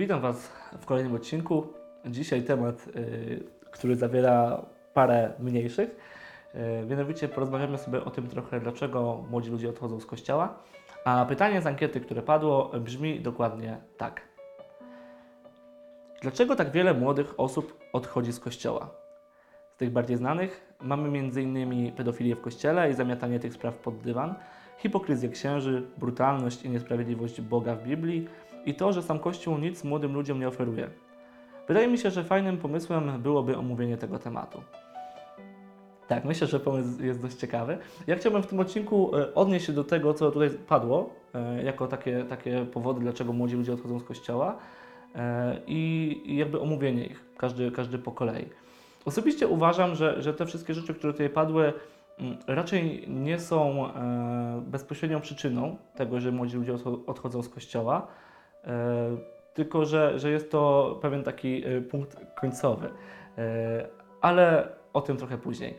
Witam Was w kolejnym odcinku. Dzisiaj temat, y, który zawiera parę mniejszych. Y, mianowicie porozmawiamy sobie o tym trochę, dlaczego młodzi ludzie odchodzą z kościoła. A pytanie z ankiety, które padło, brzmi dokładnie tak. Dlaczego tak wiele młodych osób odchodzi z kościoła? Z tych bardziej znanych mamy m.in. pedofilię w kościele i zamiatanie tych spraw pod dywan, hipokryzję księży, brutalność i niesprawiedliwość Boga w Biblii i to, że sam Kościół nic młodym ludziom nie oferuje. Wydaje mi się, że fajnym pomysłem byłoby omówienie tego tematu. Tak, myślę, że pomysł jest dość ciekawy. Ja chciałbym w tym odcinku e, odnieść się do tego, co tutaj padło, e, jako takie, takie powody, dlaczego młodzi ludzie odchodzą z kościoła e, i, i jakby omówienie ich, każdy, każdy po kolei. Osobiście uważam, że, że te wszystkie rzeczy, które tutaj padły, mm, raczej nie są bezpośrednią przyczyną tego, że młodzi ludzie odcho- odchodzą z kościoła, tylko że, że jest to pewien taki e, punkt końcowy. E, ale o tym trochę później.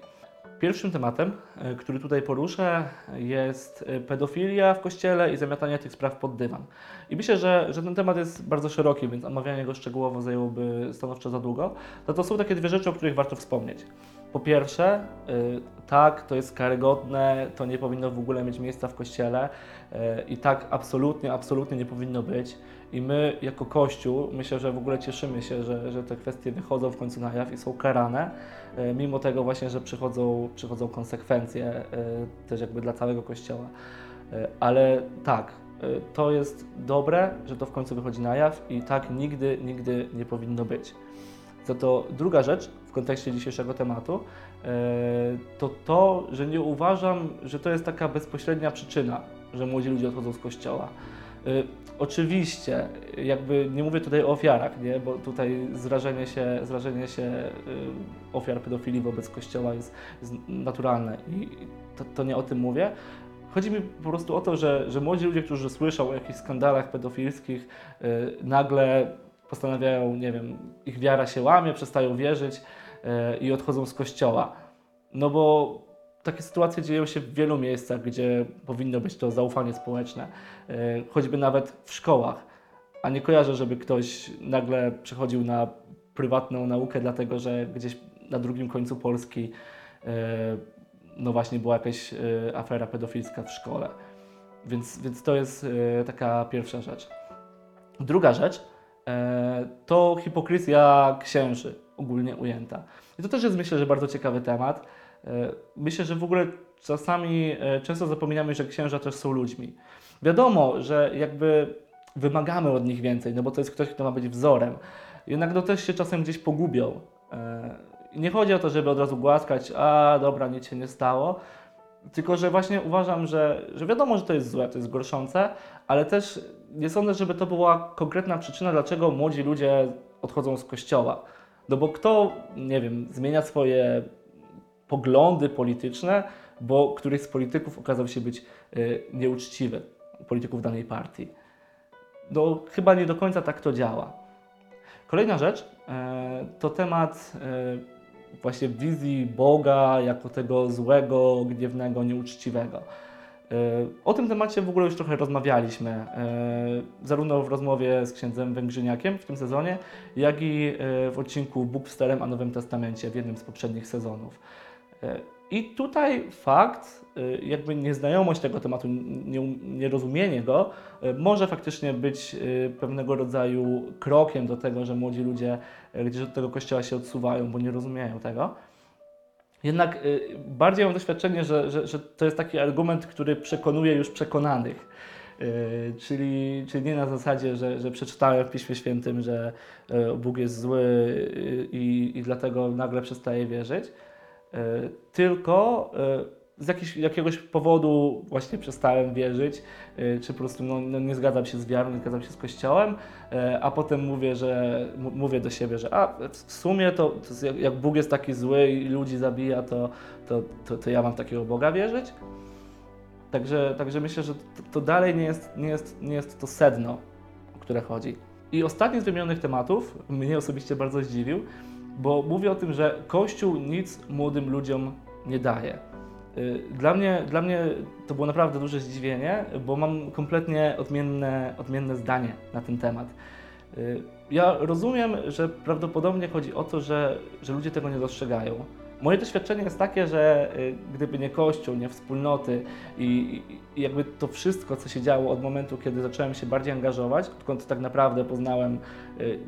Pierwszym tematem, e, który tutaj poruszę, jest e, pedofilia w kościele i zamiatanie tych spraw pod dywan. I myślę, że, że ten temat jest bardzo szeroki, więc omawianie go szczegółowo zajęłoby stanowczo za długo. No to są takie dwie rzeczy, o których warto wspomnieć. Po pierwsze, y, tak, to jest karygodne, to nie powinno w ogóle mieć miejsca w kościele i tak absolutnie, absolutnie nie powinno być. I my jako Kościół myślę, że w ogóle cieszymy się, że, że te kwestie wychodzą w końcu na jaw i są karane, y, mimo tego właśnie, że przychodzą, przychodzą konsekwencje y, też jakby dla całego Kościoła. Y, Ale tak, to jest dobre, że to w końcu wychodzi na jaw i tak nigdy, nigdy nie powinno być. Za to druga rzecz w kontekście dzisiejszego tematu e, to to, że nie uważam, że to jest taka bezpośrednia przyczyna, że młodzi ludzie odchodzą z kościoła. Oczywiście, jakby nie mówię tutaj o ofiarach, nie? bo tutaj zrażenie się, zrażenie się e, ofiar pedofilii wobec kościoła jest, jest naturalne i to, to nie o tym mówię. Chodzi mi po prostu o to, że, że młodzi ludzie, którzy słyszą o jakichś skandalach pedofilskich, e, nagle postanawiają, nie wiem, ich wiara się łamie, przestają wierzyć e, i odchodzą z kościoła. No bo takie sytuacje dzieją się w wielu miejscach, gdzie powinno być to zaufanie społeczne, e, choćby nawet w szkołach. A nie kojarzę, żeby ktoś nagle przechodził na prywatną naukę, dlatego że gdzieś na drugim końcu Polski e, no właśnie była jakaś e, afera pedofilska w szkole. Więc, więc to jest taka pierwsza rzecz. Druga rzecz to hipokryzja księży, ogólnie ujęta. I to też jest myślę, że bardzo ciekawy temat. E, Myślę, że w ogóle czasami e, często zapominamy, że księża też są ludźmi. Wiadomo, że jakby wymagamy od nich więcej, no bo to jest ktoś, kto ma być wzorem. Jednak no też się czasem gdzieś pogubią. E, nie chodzi o to, żeby od razu głaskać, a dobra, nic się nie stało, tylko że właśnie uważam, że, że wiadomo, że to jest złe, to jest gorszące, ale też nie sądzę, żeby to była konkretna przyczyna, dlaczego młodzi ludzie odchodzą z kościoła. No bo kto, nie wiem, zmienia swoje poglądy polityczne, bo któryś z polityków okazał się być y, nieuczciwy, polityków danej partii. No chyba nie do końca tak to działa. Kolejna rzecz e, to temat e, właśnie wizji Boga jako tego złego, gniewnego, nieuczciwego. O tym temacie w ogóle już trochę rozmawialiśmy, zarówno w rozmowie z księdzem Węgrzyniakiem w tym sezonie, jak i w odcinku Bóg w Starym a Nowym Testamencie w jednym z poprzednich sezonów. I tutaj fakt, e, jakby nieznajomość tego tematu, nie- nierozumienie go, e, może faktycznie być e, pewnego rodzaju krokiem do tego, że młodzi ludzie gdzieś od tego kościoła się odsuwają, bo nie rozumieją tego. Jednak y, bardziej mam doświadczenie, że, że, że to jest taki argument, który przekonuje już przekonanych. Y, czyli, czyli nie na zasadzie, że, że przeczytałem w Piśmie Świętym, że y, Bóg jest zły y, i, i dlatego nagle przestaję wierzyć, y, tylko y, z jakiegoś powodu właśnie przestałem wierzyć, y, czy po prostu no, no, nie zgadzam się z wiarą, nie zgadzam się z Kościołem, a potem mówię, że mówię do siebie, że a w sumie to, to jak, jak Bóg jest taki zły i ludzi zabija, to, to, to, to ja mam takiego Boga wierzyć. Także, także myślę, że to, to dalej nie jest, nie, jest, nie jest to sedno, o które chodzi. I ostatni z wymienionych tematów mnie osobiście bardzo zdziwił, bo mówi o tym, że Kościół nic młodym ludziom nie daje. Y, Dla mnie, dla mnie to było naprawdę duże zdziwienie, bo mam kompletnie odmienne, odmienne zdanie na ten temat. Y, Ja rozumiem, że prawdopodobnie chodzi o to, że, że ludzie tego nie dostrzegają. Moje doświadczenie jest takie, że y, gdyby nie Kościół, nie wspólnoty i, i- jakby to wszystko, co się działo od momentu, kiedy zacząłem się bardziej angażować, odkąd tak naprawdę poznałem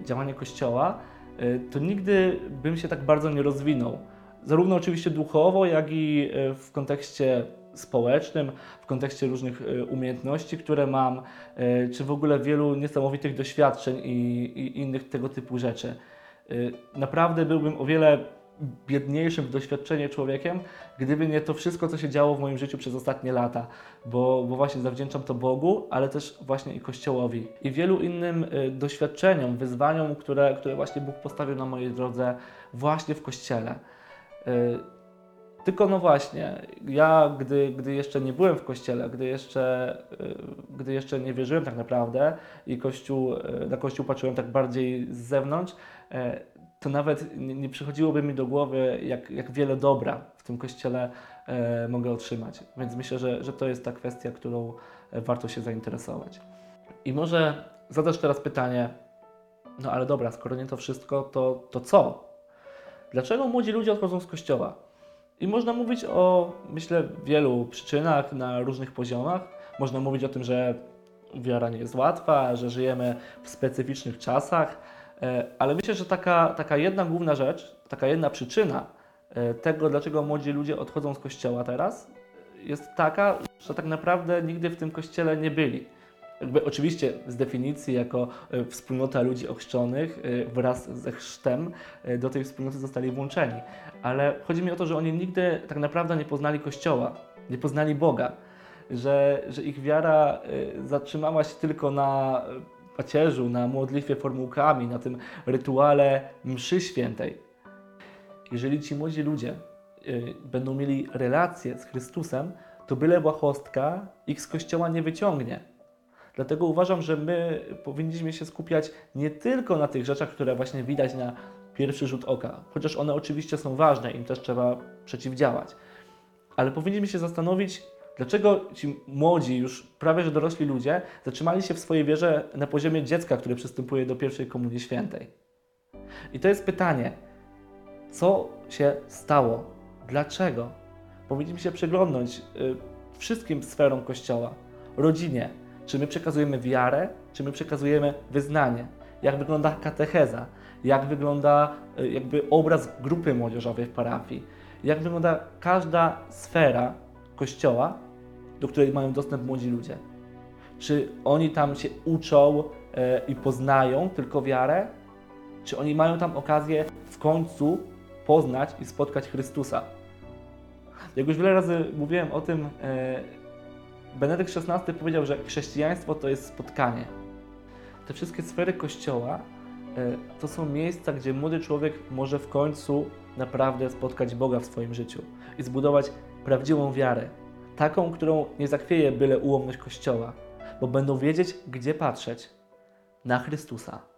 działanie Kościoła, to nigdy bym się tak bardzo nie rozwinął. Zarówno oczywiście duchowo, jak i y, w kontekście społecznym, w kontekście różnych y, umiejętności, które mam, y, czy w ogóle wielu niesamowitych doświadczeń i, i innych tego typu rzeczy. Y, Naprawdę byłbym o wiele biedniejszym w doświadczenie człowiekiem, gdyby nie to wszystko, co się działo w moim życiu przez ostatnie lata, bo, bo właśnie zawdzięczam to Bogu, ale też właśnie i Kościołowi i wielu innym y, doświadczeniom, wyzwaniom, które, które właśnie Bóg postawił na mojej drodze właśnie w Kościele. Y, Tylko no właśnie, ja gdy, gdy jeszcze nie byłem w kościele, gdy jeszcze, y, gdy jeszcze nie wierzyłem tak naprawdę i kościół, y, na kościół patrzyłem tak bardziej z zewnątrz, e, to nawet nie, przychodziłoby mi do głowy, jak, jak wiele dobra w tym kościele e, mogę otrzymać. Więc myślę, że, że to jest ta kwestia, którą e, warto się zainteresować. I może zadasz teraz pytanie, no ale dobra, skoro nie to wszystko, to, to co? Dlaczego młodzi ludzie odchodzą z kościoła? I można mówić o, myślę, wielu przyczynach na różnych poziomach. Można mówić o tym, że wiara nie jest łatwa, że żyjemy w specyficznych czasach, ale myślę, że taka, taka jedna główna rzecz, taka jedna przyczyna e, tego, dlaczego młodzi ludzie odchodzą z kościoła teraz, jest taka, że tak naprawdę nigdy w tym kościele nie byli. Jakby oczywiście z definicji jako e, wspólnota ludzi ochrzczonych e, wraz ze chrztem e, do tej wspólnoty zostali włączeni. Ale chodzi mi o to, że oni nigdy tak naprawdę nie poznali Kościoła, nie poznali Boga, że, że ich wiara e, zatrzymała się tylko na e, pacierzu, na modlitwie formułkami, na tym rytuale mszy świętej. Jeżeli ci młodzi ludzie y, będą mieli relację z Chrystusem, to byle błahostka ich z kościoła nie wyciągnie. Dlatego uważam, że my powinniśmy się skupiać nie tylko na tych rzeczach, które właśnie widać na pierwszy rzut oka, chociaż one oczywiście są ważne, im też trzeba przeciwdziałać. Ale powinniśmy się zastanowić, dlaczego ci młodzi, już prawie że dorośli ludzie, zatrzymali się w swojej wierze na poziomie dziecka, które przystępuje do pierwszej komunii świętej. I to jest pytanie, co się stało? Dlaczego? Powinniśmy się przyglądnąć y, wszystkim sferom Kościoła, rodzinie. Czy my przekazujemy wiarę, czy my przekazujemy wyznanie? Jak wygląda katecheza? Jak wygląda y, jakby obraz grupy młodzieżowej w parafii? Jak wygląda każda sfera Kościoła, do której mają dostęp młodzi ludzie? Czy oni tam się uczą e, i poznają tylko wiarę? Czy oni mają tam okazję w końcu poznać i spotkać Chrystusa? Jak już wiele razy mówiłem o tym, e, Benedykt XVI powiedział, że chrześcijaństwo to jest spotkanie. Te wszystkie sfery Kościoła e, to są miejsca, gdzie młody człowiek może w końcu naprawdę spotkać Boga w swoim życiu i zbudować prawdziwą wiarę. Taką, którą nie zachwieje byle ułomność Kościoła, bo będą wiedzieć, gdzie patrzeć. Na Chrystusa.